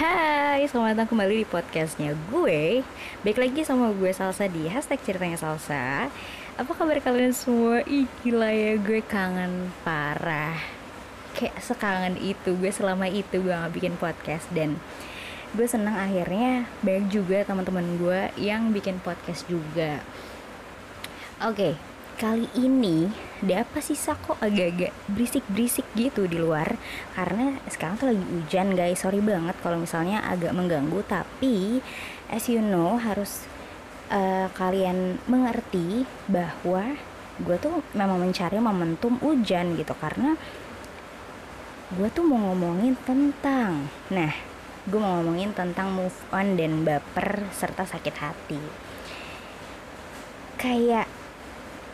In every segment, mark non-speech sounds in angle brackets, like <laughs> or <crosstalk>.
Hai, selamat datang kembali di podcastnya gue. Baik lagi sama gue Salsa di hashtag ceritanya Salsa. Apa kabar kalian semua? Ih gila ya, gue kangen parah. Kayak sekangen itu, gue selama itu gue gak bikin podcast. Dan gue seneng akhirnya banyak juga teman-teman gue yang bikin podcast juga. Oke, kali ini ada apa sih kok agak-agak berisik-berisik gitu di luar? Karena sekarang tuh lagi hujan guys. Sorry banget kalau misalnya agak mengganggu tapi as you know harus uh, kalian mengerti bahwa gue tuh memang mencari momentum hujan gitu. Karena gue tuh mau ngomongin tentang nah gue mau ngomongin tentang move on dan baper serta sakit hati. Kayak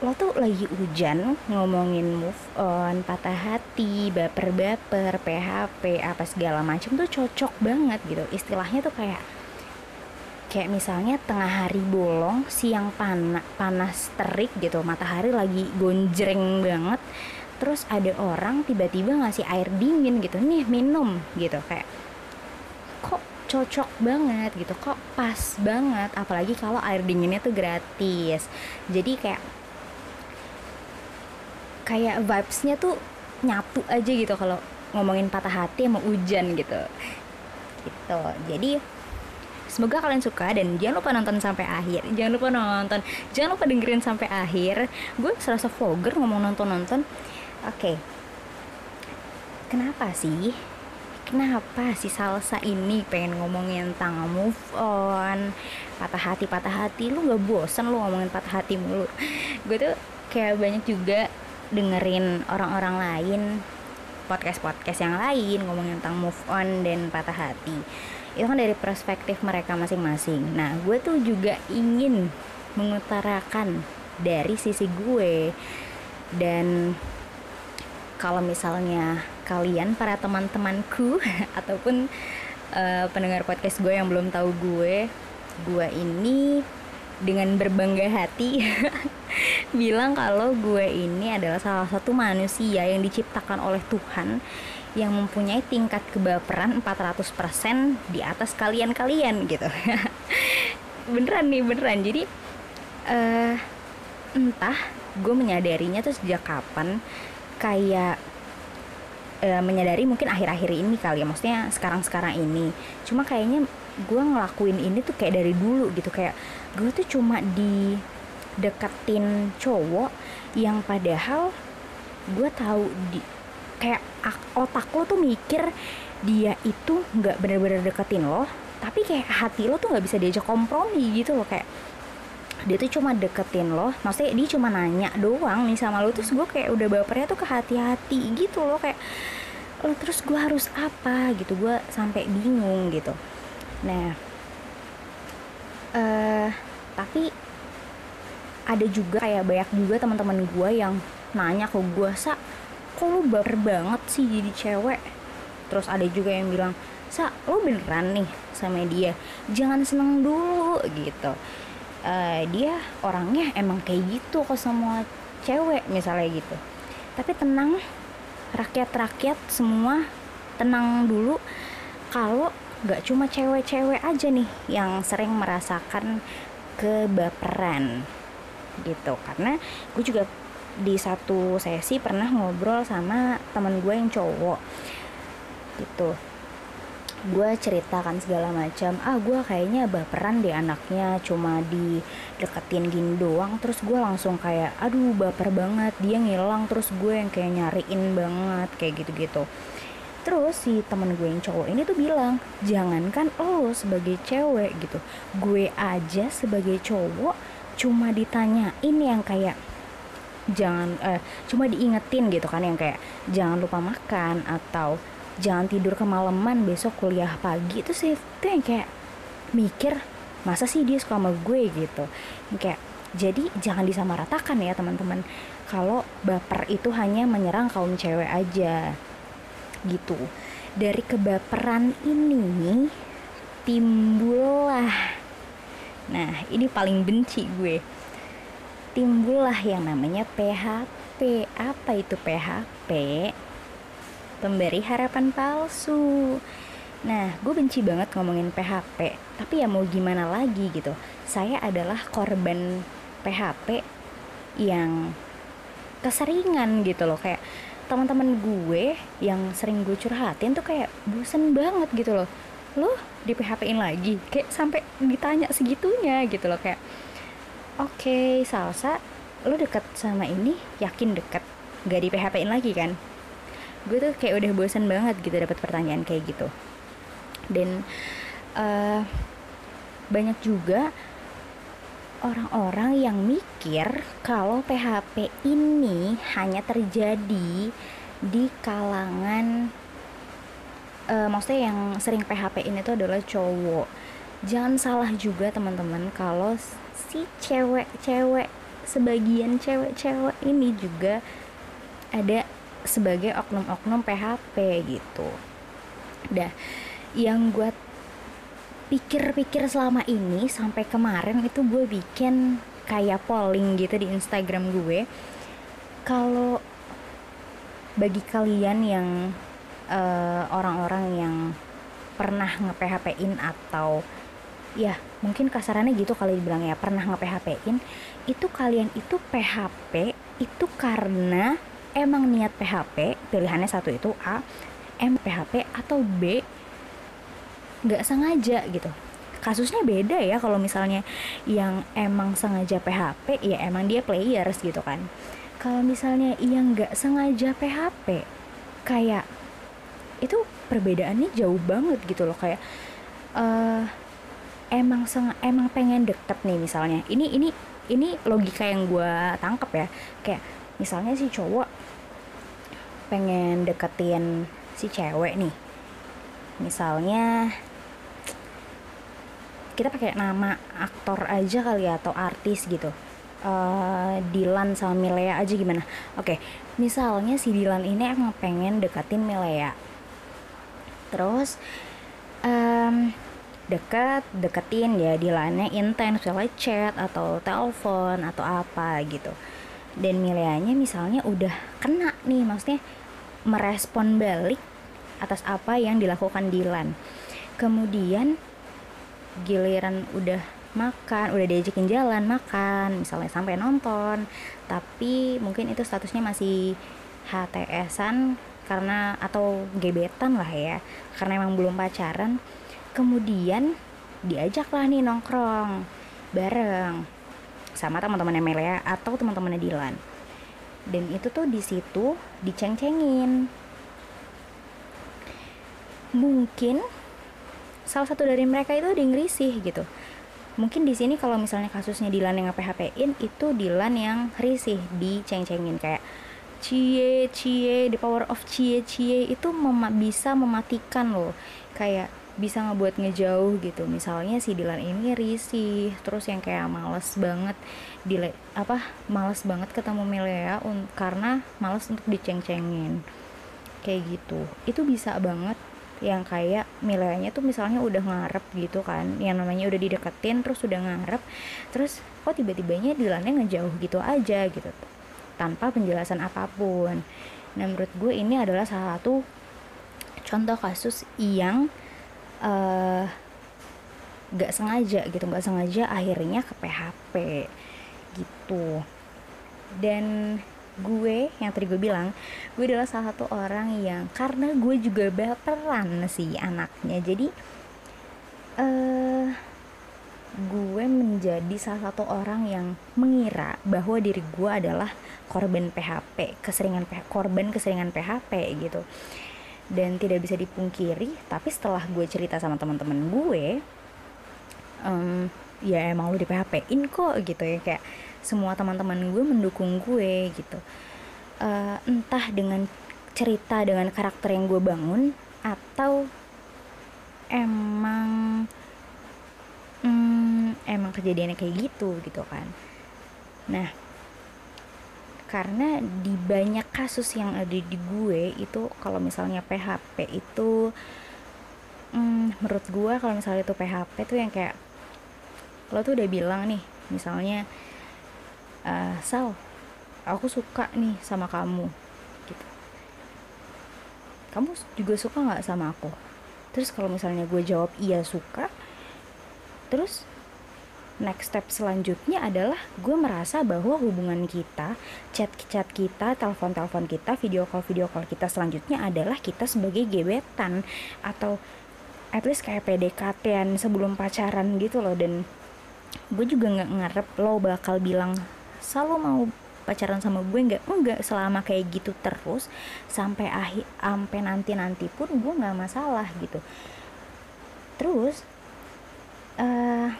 lo tuh lagi hujan ngomongin move on, patah hati, baper-baper, PHP, apa segala macam tuh cocok banget gitu. Istilahnya tuh kayak kayak misalnya tengah hari bolong, siang panas, panas terik gitu, matahari lagi gonjreng banget. Terus ada orang tiba-tiba ngasih air dingin gitu, nih minum gitu kayak kok cocok banget gitu kok pas banget apalagi kalau air dinginnya tuh gratis jadi kayak kayak vibesnya tuh nyatu aja gitu kalau ngomongin patah hati sama hujan gitu. Gitu. Jadi semoga kalian suka dan jangan lupa nonton sampai akhir. Jangan lupa nonton. Jangan lupa dengerin sampai akhir. Gue serasa vlogger ngomong nonton nonton oke. Okay. kenapa sih? Kenapa si salsa ini pengen ngomongin tentang move on? Patah hati patah hati. Lu gak bosan lu ngomongin patah hati mulu. Gue tuh kayak banyak juga dengerin orang-orang lain podcast-podcast yang lain ngomongin tentang move on dan patah hati. Itu kan dari perspektif mereka masing-masing. Nah gue tuh juga ingin mengutarakan dari sisi gue. Dan kalau misalnya kalian para teman-temanku <laughs> ataupun uh, pendengar podcast gue yang belum tahu gue gue ini dengan berbangga hati <laughs> bilang kalau gue ini adalah salah satu manusia yang diciptakan oleh Tuhan yang mempunyai tingkat kebaperan 400% di atas kalian-kalian gitu. <laughs> beneran nih, beneran. Jadi uh, entah gue menyadarinya tuh sejak kapan kayak uh, menyadari mungkin akhir-akhir ini kali ya maksudnya sekarang-sekarang ini cuma kayaknya gue ngelakuin ini tuh kayak dari dulu gitu kayak gue tuh cuma di deketin cowok yang padahal gue tahu di kayak otak lo tuh mikir dia itu nggak bener-bener deketin lo tapi kayak hati lo tuh nggak bisa diajak kompromi gitu loh kayak dia tuh cuma deketin lo maksudnya dia cuma nanya doang nih sama lo terus gue kayak udah bapernya tuh ke hati-hati gitu loh kayak lo terus gue harus apa? gitu gue sampai bingung gitu. Nah eh uh, tapi ada juga kayak banyak juga teman-teman gue yang nanya ke gue sa kok lu baper banget sih jadi cewek? Terus ada juga yang bilang sa lo beneran nih sama dia? Jangan seneng dulu gitu. Uh, dia orangnya emang kayak gitu kok semua cewek misalnya gitu. Tapi tenang rakyat-rakyat semua tenang dulu. Kalau gak cuma cewek-cewek aja nih yang sering merasakan kebaperan. Gitu karena gue juga di satu sesi pernah ngobrol sama teman gue yang cowok. Gitu. Gue ceritakan segala macam ah gue kayaknya baperan deh anaknya cuma di deketin gini doang. Terus gue langsung kayak aduh baper banget dia ngilang. Terus gue yang kayak nyariin banget kayak gitu-gitu terus si temen gue yang cowok ini tuh bilang jangankan lo sebagai cewek gitu. Gue aja sebagai cowok cuma ditanyain yang kayak jangan eh, cuma diingetin gitu kan yang kayak jangan lupa makan atau jangan tidur kemalaman besok kuliah pagi. Itu sih itu yang kayak mikir masa sih dia suka sama gue? gitu. Yang kayak jadi jangan disamaratakan ya teman-teman. Kalau baper itu hanya menyerang kaum cewek aja gitu dari kebaperan ini timbullah Nah, ini paling benci gue. Timbullah yang namanya PHP. Apa itu PHP? Pemberi harapan palsu. Nah, gue benci banget ngomongin PHP, tapi ya mau gimana lagi gitu. Saya adalah korban PHP yang keseringan gitu loh kayak teman-teman gue yang sering gue curhatin tuh kayak bosen banget gitu loh. Lo di PHP-in lagi? Kayak sampai ditanya segitunya gitu loh kayak oke okay, salsa lo deket sama ini? Yakin deket? Gak di PHP-in lagi kan? Gue tuh kayak udah bosen banget gitu dapat pertanyaan kayak gitu. Dan uh, banyak juga orang-orang yang mikir kalau PHP ini hanya terjadi di kalangan uh, maksudnya yang sering PHP ini tuh adalah cowok. Jangan salah juga teman-teman kalau si cewek-cewek sebagian cewek-cewek ini juga ada sebagai oknum-oknum PHP gitu. Dah, yang gue pikir-pikir selama ini sampai kemarin itu gue bikin kayak polling gitu di Instagram gue. Kalau bagi kalian yang uh, orang-orang yang pernah nge-PHP-in atau ya mungkin kasarannya gitu kali dibilang ya pernah nge-PHP-in itu kalian itu PHP itu karena emang niat PHP pilihannya satu itu A M PHP atau B nggak sengaja gitu. Kasusnya beda ya kalau misalnya yang emang sengaja PHP ya emang dia players gitu kan. Kalau misalnya yang nggak sengaja PHP kayak itu perbedaannya jauh banget gitu loh. Kayak uh, emang seng emang pengen deket nih misalnya. Ini ini ini logika yang gue tangkep ya. Kayak misalnya si cowok pengen deketin si cewek nih. Misalnya kita pakai nama aktor aja kali ya atau artis gitu. Uh, Dilan sama Milea aja gimana? Oke okay. misalnya si Dilan ini emang pengen deketin Milea. Terus um, deket deketin ya Dilannya intens misalnya chat atau telepon atau apa gitu. Dan Mileanya misalnya udah kena nih maksudnya merespon balik atas apa yang dilakukan Dilan. Kemudian giliran udah makan, udah diajakin jalan makan, misalnya sampai nonton, tapi mungkin itu statusnya masih HTSan karena atau gebetan lah ya, karena emang belum pacaran. Kemudian diajak lah nih nongkrong bareng sama teman-temannya Melia atau teman-temannya Dilan. Dan itu tuh di situ diceng-cengin. Mungkin salah satu dari mereka itu ada yang risih gitu. Mungkin di sini kalau misalnya kasusnya Dilan yang nge-PHP-in itu Dilan yang risih diceng-cengin. Kayak cie cie the power of cie cie itu mem bisa mematikan loh. Kayak bisa ngebuat ngejauh gitu. Misalnya si Dilan ini risih terus yang kayak males banget dile apa males banget ketemu Milea karena males untuk diceng-cengin. Kayak gitu. Itu bisa banget yang kayak milenya tuh misalnya udah ngarep gitu kan yang namanya udah dideketin terus udah ngarep terus kok tiba-tibanya Dilannya ngejauh gitu aja gitu tanpa penjelasan apa pun. Nah menurut gue ini adalah salah satu contoh kasus yang uh, gak sengaja gitu gak sengaja akhirnya ke PHP gitu. Dan gue yang tadi gue bilang gue adalah salah satu orang yang karena gue juga baperan sih anaknya. Jadi uh, gue menjadi salah satu orang yang mengira bahwa diri gue adalah korban PHP keseringan korban keseringan PHP gitu. Dan tidak bisa dipungkiri tapi setelah gue cerita sama teman-teman gue um, ya emang lu di PHP in kok gitu ya. Kayak semua teman-teman gue mendukung gue gitu. Uh, entah dengan cerita dengan karakter yang gue bangun atau emang hmm, emang kejadiannya kayak gitu gitu kan. Nah karena di banyak kasus yang ada di gue itu kalau misalnya PHP itu hmm, menurut gue kalau misalnya itu PHP tuh yang kayak lo tuh udah bilang nih misalnya uh, Sal aku suka nih sama kamu gitu. Kamu juga suka nggak sama aku? Terus kalau misalnya gue jawab iya suka terus next step selanjutnya adalah gue merasa bahwa hubungan kita, chat-chat kita, telepon-telepon kita, video call-video call kita selanjutnya adalah kita sebagai gebetan atau at least kayak PDKT-an sebelum pacaran gitu loh. Dan gue juga nggak ngarep lo bakal bilang selalu mau pacaran sama gue nggak? Enggak selama kayak gitu terus sampai akhir sampai nanti nanti pun gue nggak masalah gitu. Terus uh,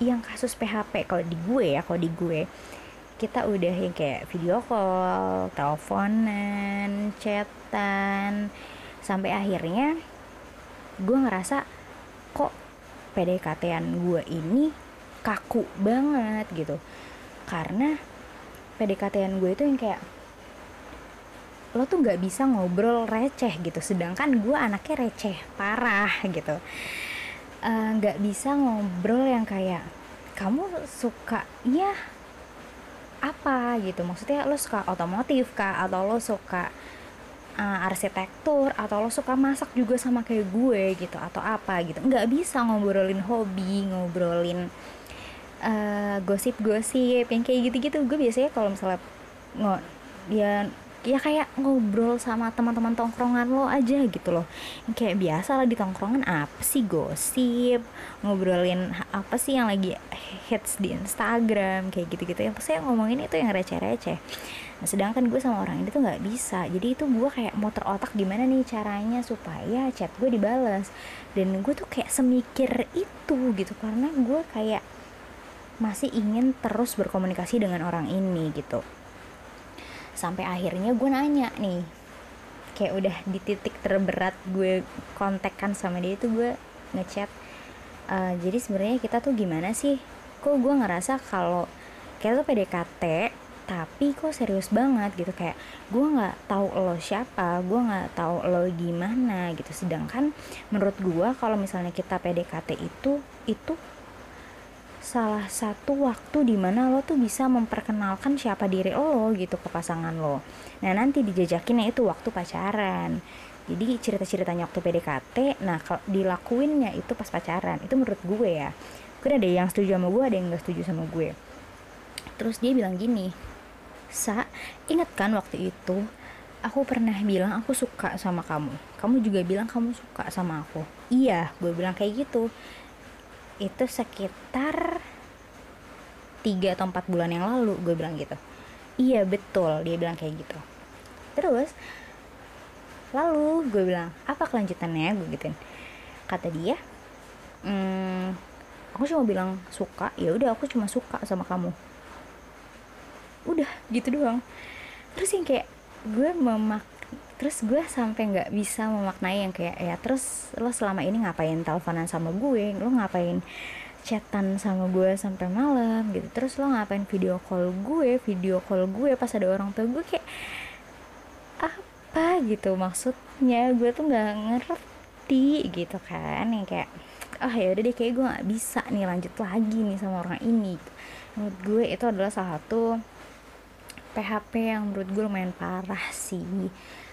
yang kasus PHP kalau di gue ya kalau di gue kita udah yang kayak video call, teleponan, chatan sampai akhirnya gue ngerasa kok PDKT-an gue ini kaku banget gitu. Karena PDKT-an gue itu yang kayak lo tuh nggak bisa ngobrol receh gitu. Sedangkan gue anaknya receh parah gitu. Eh, nggak uh, bisa ngobrol yang kayak kamu suka ya apa gitu. Maksudnya lo suka otomotif kah? Atau lo suka uh, arsitektur? Atau lo suka masak juga sama kayak gue gitu atau apa gitu. Nggak bisa ngobrolin hobi ngobrolin uh, gosip-gosip yang kayak gitu-gitu. Gue biasanya kalau misalnya nggak ya ya kayak ngobrol sama teman-teman tongkrongan lo aja gitu loh. Kayak biasa lah di tongkrongan apa sih gosip? Ngobrolin apa sih yang lagi hits di Instagram kayak gitu-gitu. Yang saya ngomongin itu yang receh-receh. Nah sedangkan gue sama orang ini tuh nggak bisa. Jadi itu gue kayak motor otak gimana nih caranya supaya chat gue dibalas. Dan gue tuh kayak semikir itu gitu. Karena gue kayak masih ingin terus berkomunikasi dengan orang ini gitu. Sampai akhirnya gue nanya nih kayak udah di titik terberat gue kontekkan sama dia itu gue ngechat uh, jadi sebenarnya kita tuh gimana sih? Kok gue ngerasa kalau kita tuh PDKT tapi kok serius banget? Gitu kayak gue nggak tahu lo siapa gue nggak tahu lo gimana gitu. Sedangkan menurut gue kalau misalnya kita PDKT itu itu salah satu waktu di mana lo tuh bisa memperkenalkan siapa diri lo gitu ke pasangan lo. Nah nanti dijajakinnya itu waktu pacaran. Jadi cerita-ceritanya waktu PDKT nah kalau dilakuinnya itu pas pacaran. Itu menurut gue ya. Gue ada yang setuju sama gue ada yang gak setuju sama gue. Terus dia bilang gini sa inget kan waktu itu aku pernah bilang aku suka sama kamu. Kamu juga bilang kamu suka sama aku. Iya gue bilang kayak gitu itu sekitar tiga atau empat bulan yang lalu gue bilang gitu. Iya betul. Dia bilang kayak gitu. Terus lalu gue bilang apa kelanjutannya? Gue gituin. Kata dia hmm, aku cuma bilang suka. Ya udah aku cuma suka sama kamu. Udah gitu doang. Terus yang kayak gue memak terus gue sampai nggak bisa memaknai yang kayak ya terus lo selama ini ngapain teleponan sama gue? Lo ngapain chatan sama gue sampai malam? Gitu. Terus lo ngapain video call gue? Video call gue pas ada orang tua gue kayak apa? Gitu. Maksudnya gue tuh nggak ngerti gitu kan yang kayak oh, ya udah deh kayak gue nggak bisa nih lanjut lagi nih sama orang ini. Menurut gue itu adalah salah satu PHP yang menurut gue lumayan parah sih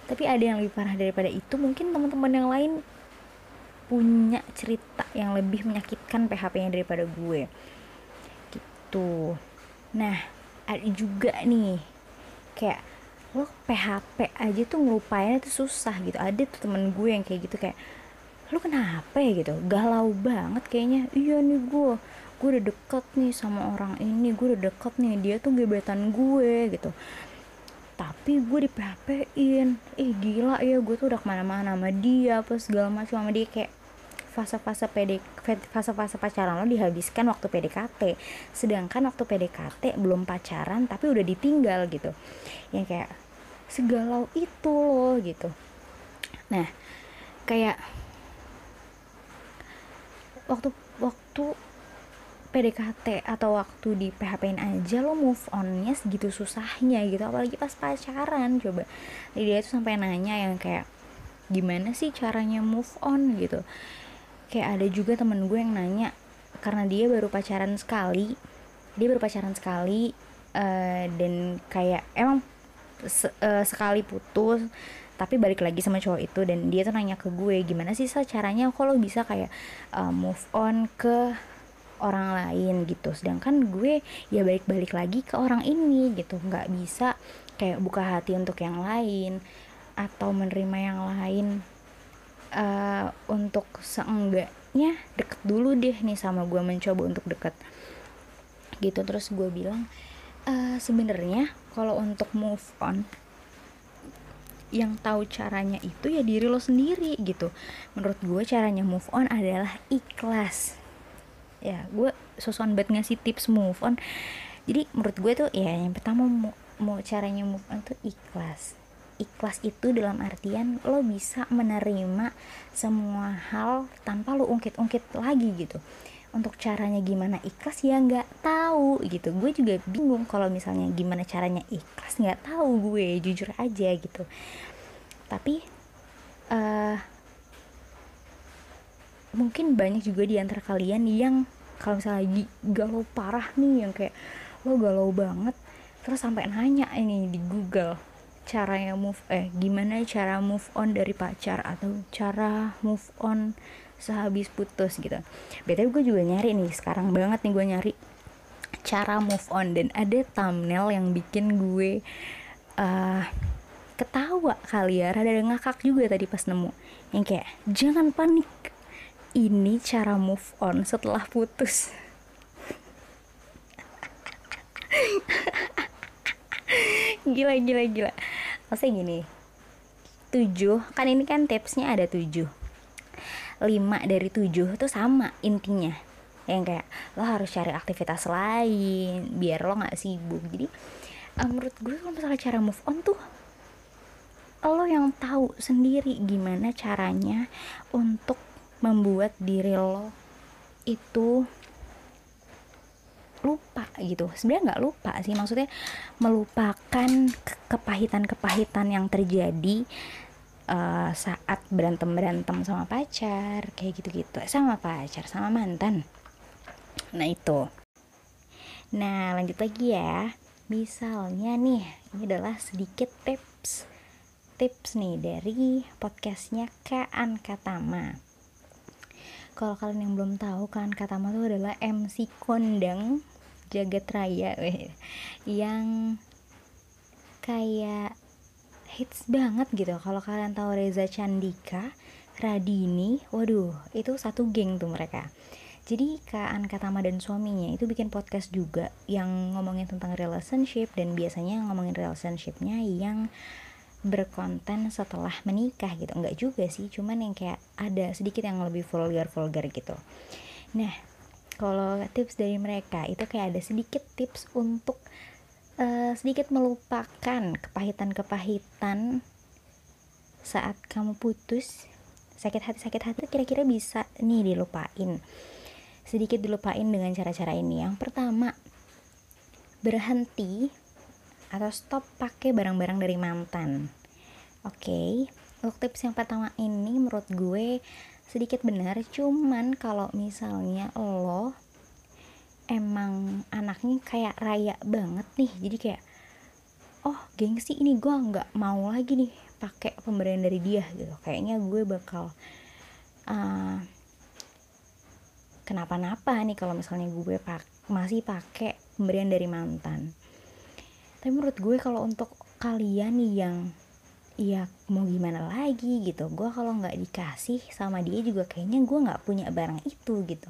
tapi ada yang lebih parah daripada itu mungkin teman-teman yang lain punya cerita yang lebih menyakitkan PHP-nya daripada gue. Gitu. Nah ada juga nih kayak lo PHP aja tuh ngelupain itu susah gitu. Ada tuh temen gue yang kayak gitu kayak lo kenapa ya? gitu. Galau banget kayaknya. Iya nih gue gue udah deket nih sama orang ini gue udah deket nih dia tuh gebetan gue gitu tapi gue di PHP in eh gila ya gue tuh udah ke mana-mana sama dia apa segala macam sama dia. Kayak fase-fase PD fase-fase pacaran lo dihabiskan waktu PDKT sedangkan waktu PDKT belum pacaran tapi udah ditinggal gitu. Yang kayak segalau itu loh gitu. Nah kayak waktu waktu PDKT atau waktu di PHP-in aja lo move onnya segitu susahnya gitu. Apalagi pas pacaran coba. Jadi dia tuh sampai nanya yang kayak gimana sih caranya move on? gitu. Kayak ada juga temen gue yang nanya karena dia baru pacaran sekali dia baru pacaran sekali uh, dan kayak emang se uh, sekali putus tapi balik lagi sama cowok itu dan dia tuh nanya ke gue gimana sih caranya? Lo bisa kayak uh, move on ke orang lain gitu. Sedangkan gue ya balik-balik lagi ke orang ini gitu. Nggak bisa kayak buka hati untuk yang lain atau menerima yang lain uh, untuk seenggaknya deket dulu deh nih sama gue mencoba untuk deket. Gitu. Terus gue bilang uh, sebenarnya kalau untuk move on yang tahu caranya itu ya diri lo sendiri gitu. Menurut gue caranya move on adalah ikhlas ya gue sosokan banget ngasih tips move on. Jadi menurut gue tuh ya yang pertama mau, mau caranya move on tuh ikhlas. Ikhlas itu dalam artian lo bisa menerima semua hal tanpa lo ungkit-ungkit lagi gitu. Untuk caranya gimana ikhlas ya nggak tahu gitu. Gue juga bingung kalau misalnya gimana caranya ikhlas nggak tahu gue jujur aja gitu. Tapi uh, mungkin banyak juga di antara kalian yang kalau misalnya lagi galau parah nih yang kayak lo galau banget terus sampai nanya ini di Google caranya move eh gimana cara move on dari pacar atau cara move on sehabis putus gitu. Btw gue juga nyari nih sekarang banget nih gue nyari cara move on dan ada thumbnail yang bikin gue uh, ketawa kali ya rada ngakak juga tadi pas nemu. Yang kayak jangan panik ini cara move on setelah putus. <laughs> Gila gila gila. Maksudnya gini tujuh kan ini kan tipsnya ada tujuh. Lima dari tujuh tuh sama intinya. Yang kayak lo harus cari aktivitas lain biar lo nggak sibuk. Jadi uh, menurut gue kalau misalnya cara move on tuh lo yang tahu sendiri gimana caranya untuk membuat diri lo itu lupa gitu. Sebenarnya nggak lupa sih maksudnya melupakan kepahitan-kepahitan yang terjadi uh, saat berantem berantem sama pacar kayak gitu-gitu. Sama pacar sama mantan. Nah itu. Nah lanjut lagi ya. Misalnya nih ini adalah sedikit tips. Tips nih dari podcastnya Kaan Katama kalau kalian yang belum tahu kan Katama itu adalah MC kondang jagat raya. <laughs> Yang kayak hits banget gitu. Kalau kalian tahu Reza Candika Radini waduh itu satu geng tuh mereka. Jadi Kak Anka Tama dan suaminya itu bikin podcast juga yang ngomongin tentang relationship dan biasanya ngomongin relationshipnya yang berkonten setelah menikah gitu. Enggak juga sih cuman yang kayak ada sedikit yang lebih vulgar vulgar gitu. Nah kalau tips dari mereka itu kayak ada sedikit tips untuk uh, sedikit melupakan kepahitan-kepahitan saat kamu putus. Sakit hati sakit hati kira-kira bisa nih dilupain. Sedikit dilupain dengan cara-cara ini. Yang pertama berhenti atau stop pakai barang-barang dari mantan oke okay. untuk tips yang pertama ini menurut gue sedikit benar cuman kalau misalnya lo emang anaknya kayak raya banget nih jadi kayak oh gengsi ini gue nggak mau lagi nih pakai pemberian dari dia gitu kayaknya gue bakal uh, kenapa-napa nih kalau misalnya gue pak masih pakai pemberian dari mantan tapi menurut gue kalau untuk kalian yang ya mau gimana lagi? gitu. Gue kalau nggak dikasih sama dia juga kayaknya gue nggak punya barang itu gitu.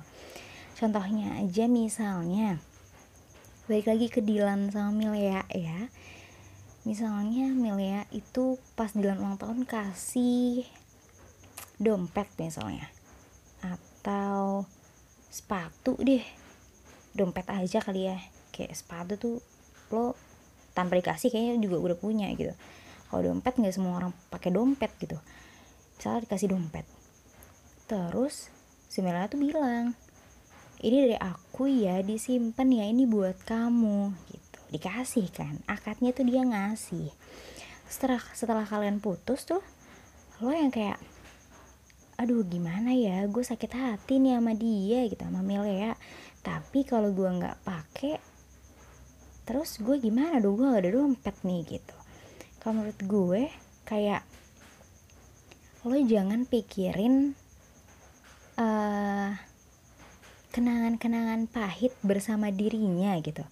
Contohnya aja misalnya balik lagi ke Dilan sama Milea ya. Misalnya Milea itu pas Dilan ulang tahun kasih dompet misalnya. Atau sepatu deh. Dompet aja kali ya. Kayak sepatu tuh lo tanpa dikasih kayaknya juga udah punya gitu. Kalau dompet nggak semua orang pakai dompet gitu. Misalnya dikasih dompet. Terus si Milea tuh bilang ini dari aku ya disimpan ya ini buat kamu gitu. Dikasih kan akadnya tuh dia ngasih. Setelah setelah kalian putus tuh lo yang kayak aduh gimana ya gue sakit hati nih sama dia gitu sama ya tapi kalau gue nggak pake terus gue gimana dong? Gue gak ada dompet nih gitu. Kalau menurut gue kayak lo jangan pikirin uh, kenangan-kenangan pahit bersama dirinya gitu.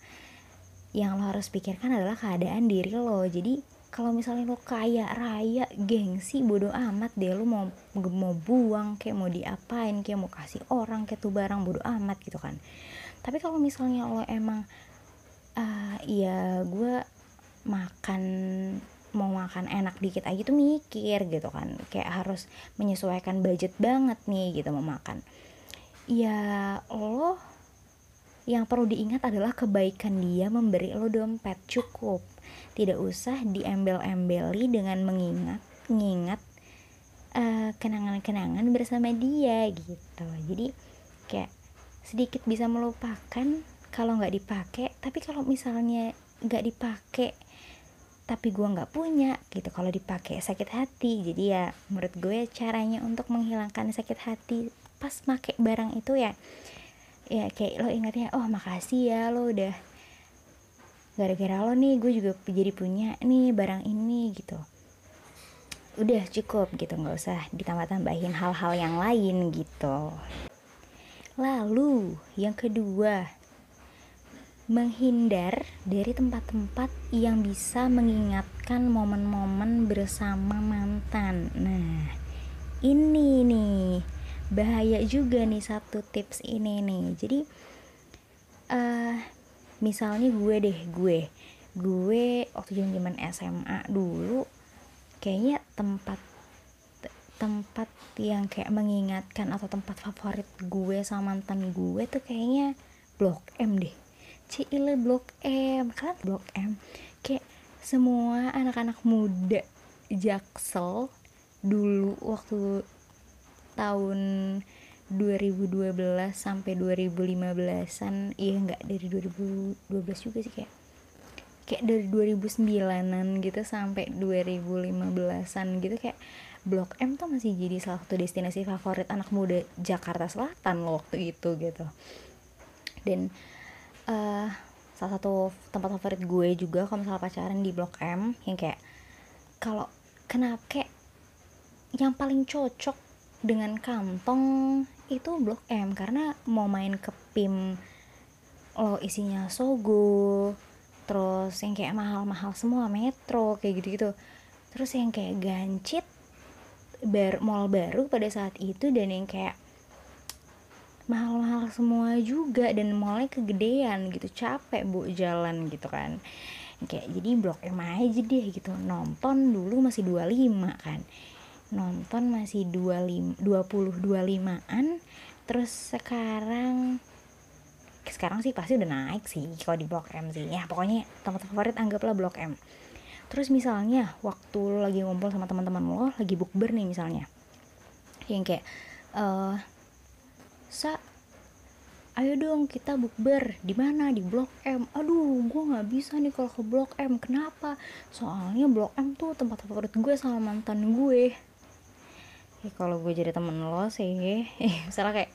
Yang lo harus pikirkan adalah keadaan diri lo. Jadi kalau misalnya lo kaya raya gengsi bodoh amat deh lo mau mau buang kayak mau diapain kayak mau kasih orang kayak tuh barang bodoh amat gitu kan. Tapi kalau misalnya lo emang uh, ya gue makan mau makan enak dikit aja tuh mikir gitu kan. Kayak harus menyesuaikan budget banget nih gitu mau makan. Ya lo yang perlu diingat adalah kebaikan dia memberi lo dompet cukup. Tidak usah diembel-embeli dengan mengingat mengingat uh, kenangan-kenangan bersama dia gitu. Jadi kayak sedikit bisa melupakan kalau nggak dipakai tapi kalau misalnya nggak dipakai tapi gue nggak punya gitu. Kalau dipakai sakit hati jadi ya menurut gue caranya untuk menghilangkan sakit hati pas make barang itu ya ya kayak lo ingatnya oh makasih ya lo udah gara-gara lo nih gue juga jadi punya nih barang ini gitu. Udah cukup gitu. Nggak usah ditambah-tambahin hal-hal yang lain gitu. Lalu yang kedua menghindar dari tempat-tempat yang bisa mengingatkan momen-momen bersama mantan. Nah ini nih bahaya juga nih satu tips ini nih. Jadi uh, misalnya gue deh gue gue waktu zaman SMA dulu kayaknya tempat tempat yang kayak mengingatkan atau tempat favorit gue sama mantan gue tuh kayaknya blok M deh Cile blok M. Kan blok M? Kayak semua anak-anak muda jaksel dulu waktu tahun 2012 sampai 2015an iya nggak dari 2012 juga sih kayak. Kayak dari 2009an gitu sampai 2015an gitu kayak Blok M tuh masih jadi salah satu destinasi favorit anak muda Jakarta Selatan loh waktu itu gitu. Dan uh, salah satu tempat favorit gue juga kalau misalnya pacaran di Blok M yang kayak kalau kenapa kayak yang paling cocok dengan kantong itu blok M karena mau main ke PIM lo isinya Sogo terus yang kayak mahal-mahal semua metro kayak gitu-gitu. Terus yang kayak gancit bar mall baru pada saat itu dan yang kayak mahal-mahal semua juga dan mallnya kegedean gitu capek bu jalan gitu kan. Kayak jadi blok M aja deh gitu. Nonton dulu masih 25 kan. Nonton masih 25 20 25-an terus sekarang sekarang sih pasti udah naik sih kalau di Blok M sih. Ya pokoknya tempat favorit anggaplah Blok M. Terus misalnya waktu lagi ngumpul sama teman-teman lo lagi bukber nih misalnya. Yang kayak uh, sa ayo dong kita bukber. Di mana? Di blok M. Aduh gue nggak bisa nih kalau ke blok M. Kenapa? Soalnya blok M tuh tempat favorit gue sama mantan gue. Ya kalau gue jadi temen lo sih <laughs> misalnya kayak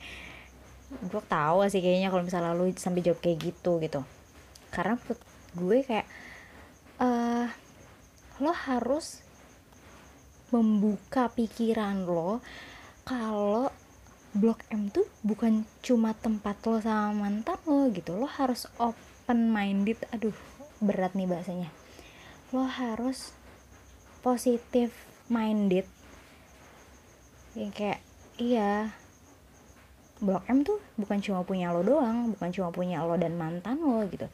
gue tahu sih kayaknya kalau misalnya lo sampai jawab kayak gitu gitu. Karena gue kayak uh, lo harus membuka pikiran lo kalau blok M tuh bukan cuma tempat lo sama mantan lo gitu. Lo harus open minded aduh berat nih bahasanya. Lo harus positif minded. Yang kayak iya Blok M tuh bukan cuma punya lo doang bukan cuma punya lo dan mantan lo gitu.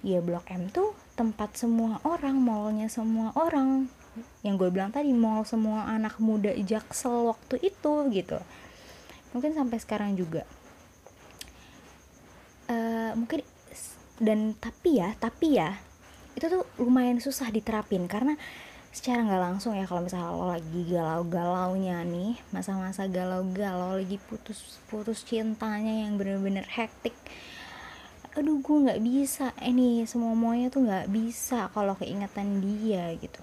Ya Blok M tuh tempat semua orang mallnya semua orang. Yang gue bilang tadi mall semua anak muda jaksel waktu itu gitu mungkin sampai sekarang juga. Uh, mungkin dan tapi ya tapi ya itu tuh lumayan susah diterapin karena secara nggak langsung ya kalau misalnya lo lagi galau-galaunya nih masa-masa galau-galau lagi putus-putus cintanya yang bener-bener hektik aduh gue nggak bisa. Ini semua semuanya tuh nggak bisa kalau keingatan dia gitu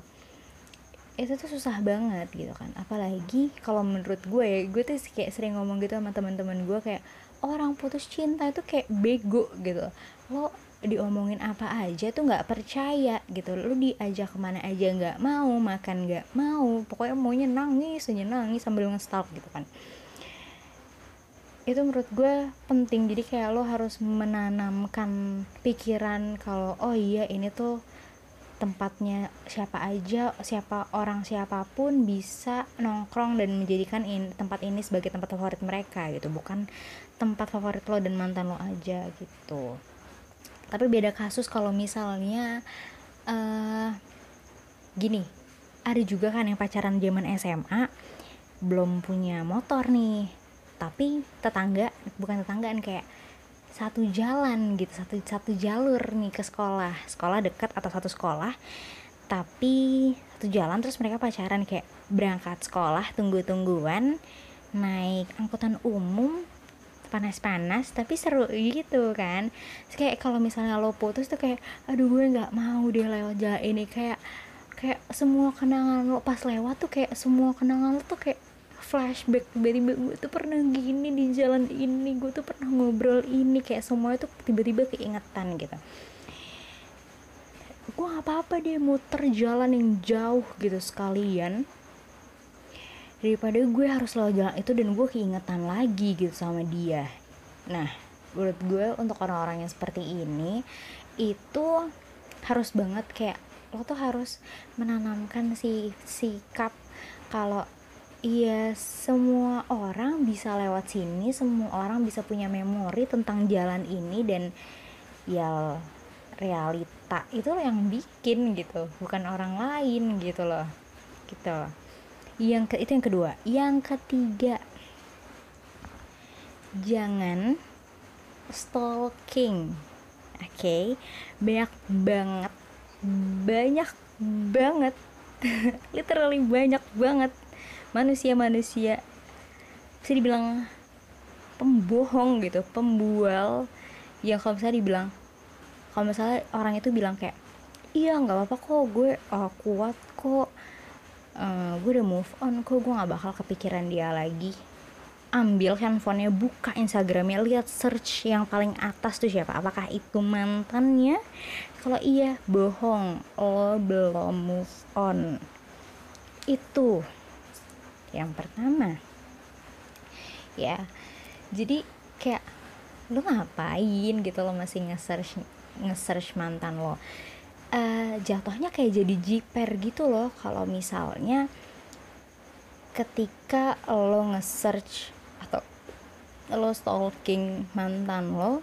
itu tuh susah banget gitu kan. Apalagi kalau menurut gue ya, gue tuh kayak sering ngomong gitu sama teman-teman gue kayak orang putus cinta itu kayak bego gitu. Lo diomongin apa aja tuh nggak percaya gitu. Lu diajak ke mana aja nggak mau makan nggak mau pokoknya maunya nangis aja nangis sambil ngestalk gitu kan. Itu menurut gue penting. Jadi kayak lo harus menanamkan pikiran kalau oh iya ini tuh tempatnya siapa aja siapa orang siapa pun bisa nongkrong dan menjadikan in, tempat ini sebagai tempat favorit mereka gitu. Bukan tempat favorit lo dan mantan lo aja gitu. Tapi beda kasus kalau misalnya uh, gini ada juga kan yang pacaran zaman SMA belum punya motor nih. Tapi tetangga bukan tetanggaan kayak satu jalan gitu satu satu jalur nih ke sekolah. Sekolah dekat atau satu sekolah tapi satu jalan terus mereka pacaran kayak berangkat sekolah tunggu tungguan naik angkutan umum panas-panas tapi seru gitu kan. Terus kayak kalau misalnya lo putus tuh kayak aduh gue nggak mau deh lewat jalan ini. Kayak kayak semua kenangan lo pas lewat tuh kayak semua kenangan lo tuh kayak flashback tiba-tiba gue tuh pernah gini di jalan ini gue tuh pernah ngobrol ini kayak semua itu tiba-tiba keingetan gitu. Gue apa-apa deh muter jalan yang jauh gitu sekalian. Daripada gue harus lewat jalan itu dan gue keingetan lagi gitu sama dia. Nah menurut gue untuk orang-orang yang seperti ini itu harus banget kayak lo tuh harus menanamkan si sikap kalau iya semua orang bisa lewat sini semua orang bisa punya memori tentang jalan ini dan ya realita itu yang bikin gitu bukan orang lain gitu loh gitu yang ke itu yang kedua. Yang ketiga jangan stalking oke? Okay? banyak banget banyak banget <laughs> literally banyak banget manusia-manusia. Bisa dibilang pembohong gitu pembual. Yang kalau misalnya dibilang kalau misalnya orang itu bilang kayak iya nggak apa-apa kok gue uh, kuat kok. Uh, gue udah move on kok gue gak bakal kepikiran dia lagi. Ambil handphonenya buka instagramnya lihat search yang paling atas tuh siapa. Apakah itu mantannya? Kalau iya bohong. Lo belum move on. Itu yang pertama. Ya jadi kayak lo ngapain gitu lo masih nge-search nge-search mantan lo? Uh, jatuhnya kayak jadi jiper gitu loh kalau misalnya ketika lo nge-search atau lo stalking mantan lo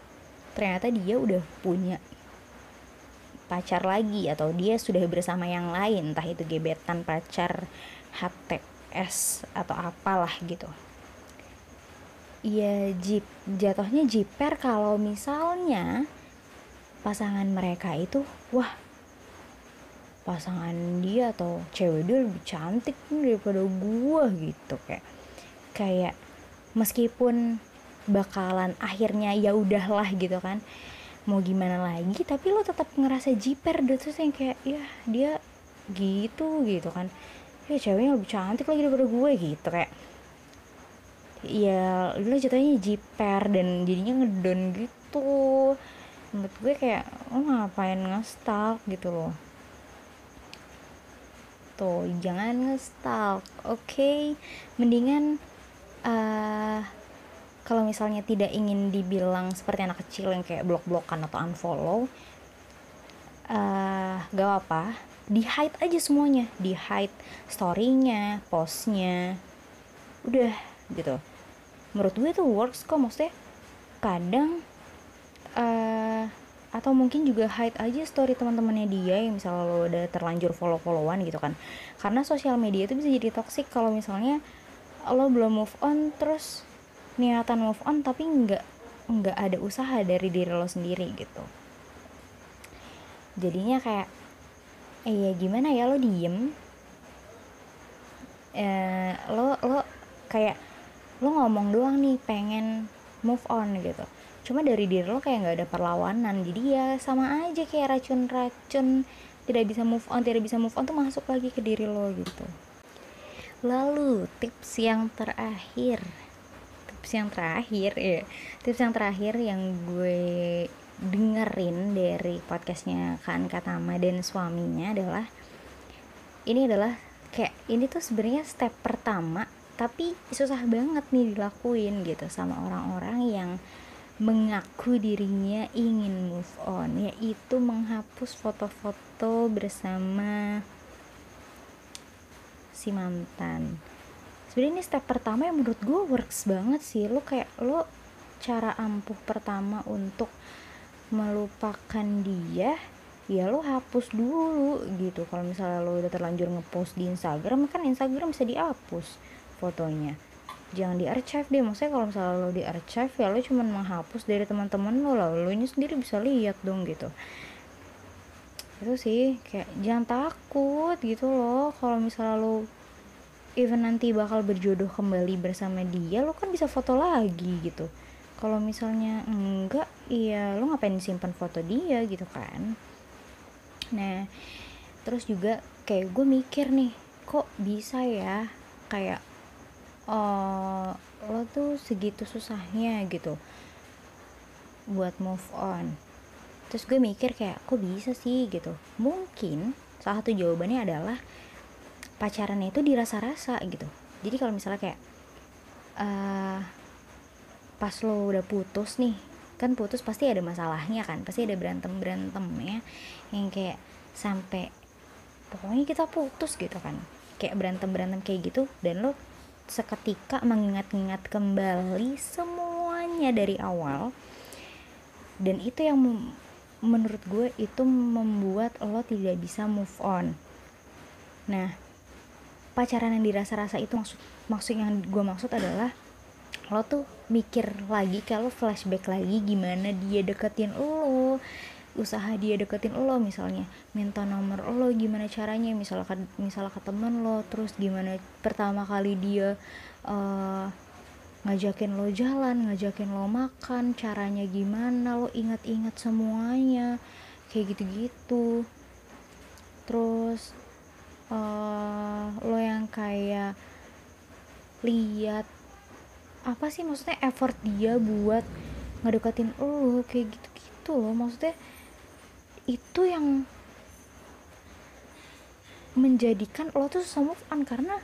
ternyata dia udah punya pacar lagi atau dia sudah bersama yang lain entah itu gebetan pacar HTS atau apalah gitu. Iya jip jatuhnya jiper kalau misalnya pasangan mereka itu wah pasangan dia atau cewek dia lebih cantik daripada gue gitu kayak. Kayak meskipun bakalan akhirnya ya udahlah gitu kan mau gimana lagi tapi lo tetap ngerasa jiper deh terus yang kayak ya dia gitu gitu kan ya ceweknya lebih cantik lagi daripada gue gitu kayak ya lo jatuhnya jiper dan jadinya ngedon gitu. Menurut gue kayak lo ngapain ngestalk gitu loh. Gitu jangan ngestalk oke? Okay? mendingan uh, kalau misalnya tidak ingin dibilang seperti anak kecil yang kayak blok-blokan atau unfollow uh, gak apa di hide aja semuanya. Di hide storynya postnya. Udah gitu. Menurut gue itu works kok maksudnya kadang uh, atau mungkin juga hide aja story teman-temannya dia yang misalnya lo udah terlanjur follow-followan gitu kan. Karena sosial media itu bisa jadi toxic kalau misalnya lo belum move on terus niatan move on tapi nggak nggak ada usaha dari diri lo sendiri gitu. Jadinya kayak eh ya gimana ya lo diem. Eh, lo lo kayak lo ngomong doang nih pengen move on gitu. Cuma dari diri lo kayak nggak ada perlawanan. Jadi ya sama aja kayak racun-racun. Tidak bisa move on tidak bisa move on tuh masuk lagi ke diri lo gitu. Lalu tips yang terakhir. Tips yang terakhir ya tips yang terakhir yang gue dengerin dari podcastnya kan Katama dan suaminya adalah ini adalah kayak ini tuh sebenarnya step pertama tapi susah banget nih dilakuin gitu sama orang-orang yang mengaku dirinya ingin move on yaitu menghapus foto-foto bersama si mantan. Sebenarnya ini step pertama yang menurut gue works banget sih. Lo kayak lo cara ampuh pertama untuk melupakan dia ya lo hapus dulu gitu. Kalau misalnya lo udah terlanjur ngepost di Instagram kan Instagram bisa dihapus fotonya. Jangan di archive deh maksudnya kalau misalnya lo di archive ya lo cuma menghapus dari teman-teman lo lah. Lo ini sendiri bisa lihat dong gitu. Itu sih kayak jangan takut gitu loh. Kalau misalnya lo even nanti bakal berjodoh kembali bersama dia lo kan bisa foto lagi gitu kalau misalnya enggak iya lo ngapain simpan foto dia gitu kan? Nah terus juga kayak gue mikir nih kok bisa ya kayak uh, lo tuh segitu susahnya gitu buat move on? Terus gue mikir kayak kok bisa sih gitu? Mungkin salah satu jawabannya adalah pacaran itu dirasa-rasa gitu. Jadi kalau misalnya kayak uh, pas lo udah putus nih kan putus pasti ada masalahnya kan pasti ada berantem berantemnya yang kayak sampai pokoknya kita putus gitu kan. Kayak berantem berantem kayak gitu dan lo seketika mengingat-ingat kembali semuanya dari awal. Dan itu yang menurut gue itu membuat lo tidak bisa move on. Nah pacaran yang dirasa-rasa itu maksud maksud yang gue maksud adalah lo tuh mikir lagi kalau flashback lagi gimana dia deketin lo usaha dia deketin lo misalnya minta nomor lo gimana caranya misalnya misalnya ke temen lo terus gimana pertama kali dia uh, ngajakin lo jalan ngajakin lo makan caranya gimana lo ingat-ingat semuanya kayak gitu-gitu. Terus uh, lo yang kayak lihat apa sih maksudnya effort dia buat ngedeketin lo kayak gitu-gitu loh. Maksudnya itu yang menjadikan lo tuh susah move on karena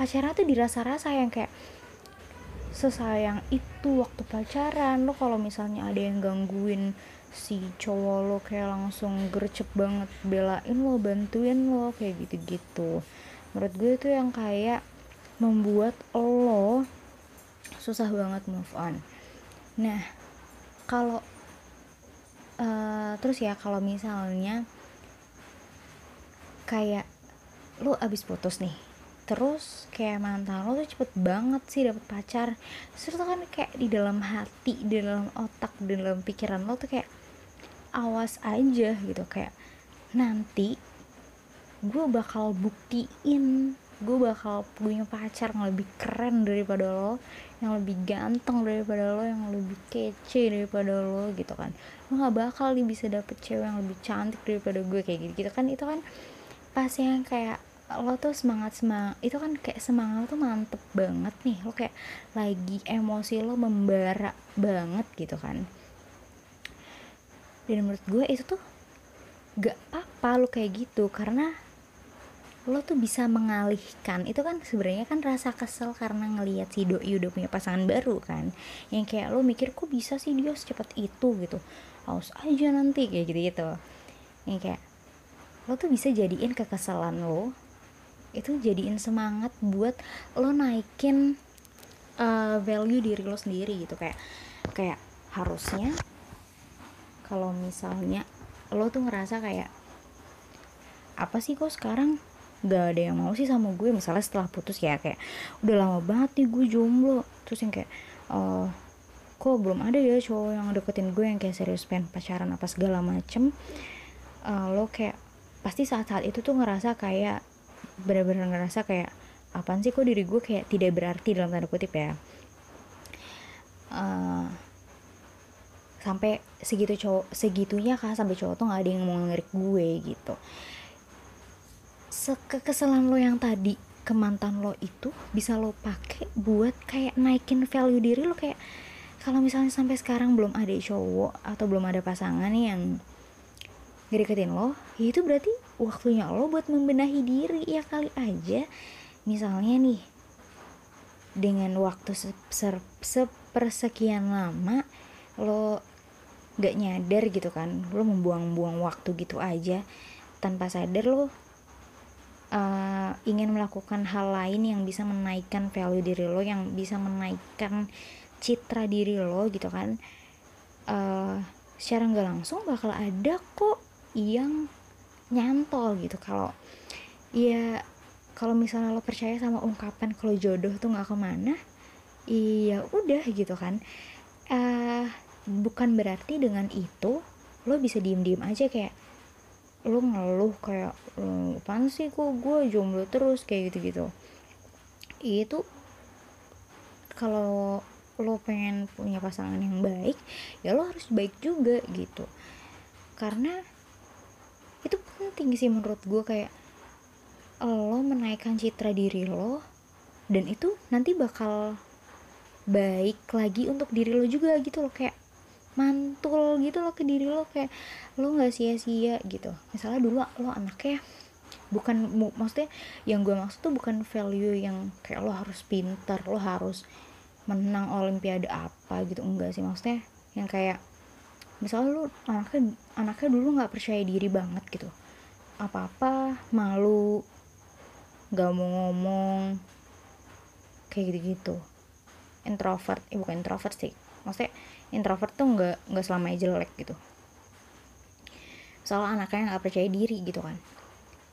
pacaran tuh dirasa-rasa yang kayak sesayang itu waktu pacaran. Lo kalau misalnya ada yang gangguin si cowok lo kayak langsung gercep banget belain lo bantuin lo kayak gitu-gitu. Menurut gue itu yang kayak membuat lo susah banget move on. Nah kalau uh, terus ya kalau misalnya kayak lu abis putus nih terus kayak mantan lo tuh cepet banget sih dapet pacar. Terus kan kayak di dalam hati di dalam otak di dalam pikiran lo tuh kayak awas aja gitu. Kayak nanti gue bakal buktiin gue bakal punya pacar yang lebih keren daripada lo yang lebih ganteng daripada lo yang lebih kece daripada lo gitu kan. Lo nggak bakal nih bisa dapet cewek yang lebih cantik daripada gue kayak gitu gitu kan. Itu kan pas yang kayak lo tuh semangat semangat itu kan kayak semangat lo tuh mantep banget nih. Lo kayak lagi emosi lo membara banget gitu kan. Dan menurut gue itu tuh gak apa-apa lo kayak gitu karena lo tuh bisa mengalihkan itu kan sebenarnya kan rasa kesel karena ngelihat si doi udah punya pasangan baru kan. Yang kayak lo mikir kok bisa sih dia secepat itu? gitu. Haus aja nanti kayak gitu gitu yang kayak lo tuh bisa jadiin kekesalan lo itu jadiin semangat buat lo naikin uh, value diri lo sendiri gitu. Kayak kayak harusnya kalau misalnya lo tuh ngerasa kayak apa sih kok sekarang gak ada yang mau sih sama gue misalnya setelah putus ya kayak udah lama banget nih gue jomblo. Terus yang kayak uh, kok belum ada ya cowok yang deketin gue yang kayak serius pengen pacaran apa segala macem? Uh, lo kayak pasti saat-saat itu tuh ngerasa kayak bener-bener ngerasa kayak apaan sih kok diri gue kayak tidak berarti dalam tanda kutip ya. Uh, sampai segitu cowok segitunya kah sampai cowok tuh nggak ada yang mau ngerik gue gitu kekesalan lo yang tadi ke mantan lo itu bisa lo pakai buat kayak naikin value diri lo kayak kalau misalnya sampai sekarang belum ada cowok atau belum ada pasangan yang ngedeketin lo ya itu berarti waktunya lo buat membenahi diri ya kali aja. Misalnya nih dengan waktu sepersekian lama lo gak nyadar gitu kan lo membuang-buang waktu gitu aja tanpa sadar lo uh, ingin melakukan hal lain yang bisa menaikkan value diri lo yang bisa menaikkan citra diri lo gitu kan. Uh, secara nggak langsung bakal ada kok yang nyantol gitu. Kalau ya kalau misalnya lo percaya sama ungkapan kalau jodoh tuh nggak ke mana iya udah gitu kan. Uh, bukan berarti dengan itu lo bisa diem-diem aja kayak lo ngeluh kayak apaan sih kok gue jomblo terus? kayak gitu-gitu. Itu kalau lo pengen punya pasangan yang baik ya lo harus baik juga gitu. Karena itu penting sih menurut gue kayak lo menaikkan citra diri lo dan itu nanti bakal baik lagi untuk diri lo juga gitu loh kayak mantul gitu loh ke diri lo kayak lo nggak sia-sia gitu. Misalnya dulu lo anaknya bukan maksudnya yang gue maksud tuh bukan value yang kayak lo harus pintar lo harus menang olimpiade apa gitu enggak sih. Maksudnya yang kayak misalnya lo anaknya anaknya dulu nggak percaya diri banget gitu. Apa apa malu nggak mau ngomong kayak gitu gitu introvert eh bukan introvert sih. Maksudnya introvert tuh nggak nggak selamanya jelek gitu. Soal anaknya nggak percaya diri gitu kan.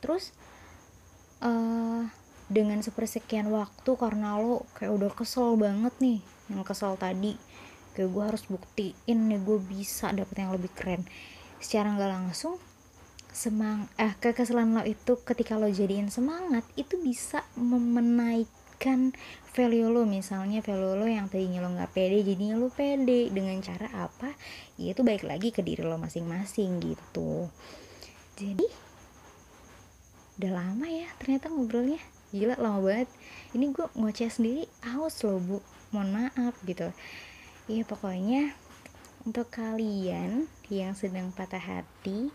Terus uh, dengan sepersekian waktu karena lo kayak udah kesel banget nih yang kesel tadi kayak gue harus buktiin nih gue bisa dapet yang lebih keren. Secara nggak langsung semang eh kekesalan lo itu ketika lo jadiin semangat itu bisa menaikkan value lo misalnya value lo yang tadinya lo nggak pede jadinya lo pede. Dengan cara apa? Ya itu baik lagi ke diri lo masing-masing gitu. Jadi udah lama ya ternyata ngobrolnya. Gila lama banget. Ini gue ngoceh sendiri aus lo bu. Mohon maaf gitu. Iya pokoknya untuk kalian yang sedang patah hati,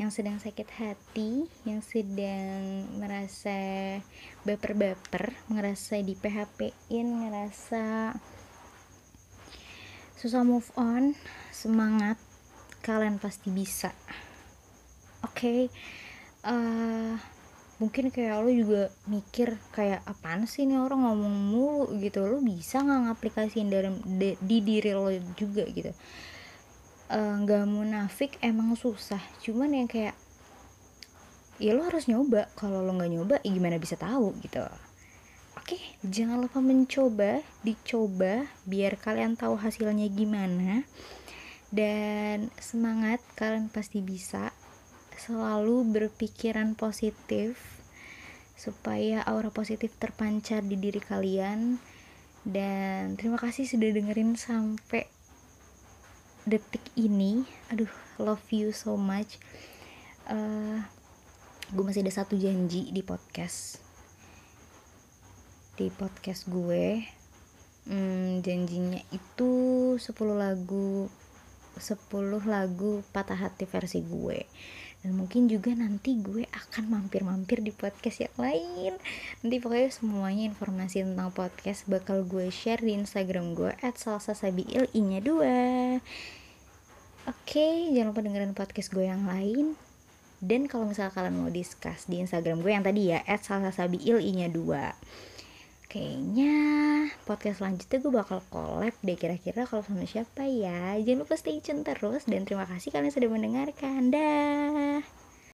yang sedang sakit hati, yang sedang merasa baper-baper, merasa di PHP-in, ngerasa susah move on, semangat, kalian pasti bisa. Oke, okay? uh, eh, mungkin kayak lo juga mikir kayak apaan sih nih orang ngomong mulu? Gitu. Lo bisa nggak ngaplikasiin dalam di, di diri lo juga gitu. Eh, nggak uh, munafik emang susah. Cuman yang kayak ya lo harus nyoba. Kalau lo nggak nyoba ya gimana bisa tahu gitu. Oke jangan lupa mencoba dicoba biar kalian tahu hasilnya gimana. Dan semangat kalian pasti bisa selalu berpikiran positif supaya aura positif terpancar di diri kalian. Dan terima kasih sudah dengerin sampai detik ini. Aduh love you so much. Uh, eh, gue masih ada satu janji di podcast. Di podcast gue. Hmm, janjinya itu 10 lagu 10 lagu patah hati versi gue dan mungkin juga nanti gue akan mampir-mampir di podcast yang lain. Nanti pokoknya semuanya informasi tentang podcast bakal gue share di instagram gue at salsa sabiil i nya dua. Oke jangan lupa dengerin podcast gue yang lain. Dan kalau misalnya kalian mau discuss di instagram gue yang tadi ya at salsa sabiil i nya dua kayaknya podcast selanjutnya gue bakal collab deh kira-kira kalau sama siapa ya. Jangan lupa stay tune terus dan terima kasih kalian sudah mendengarkan. Dah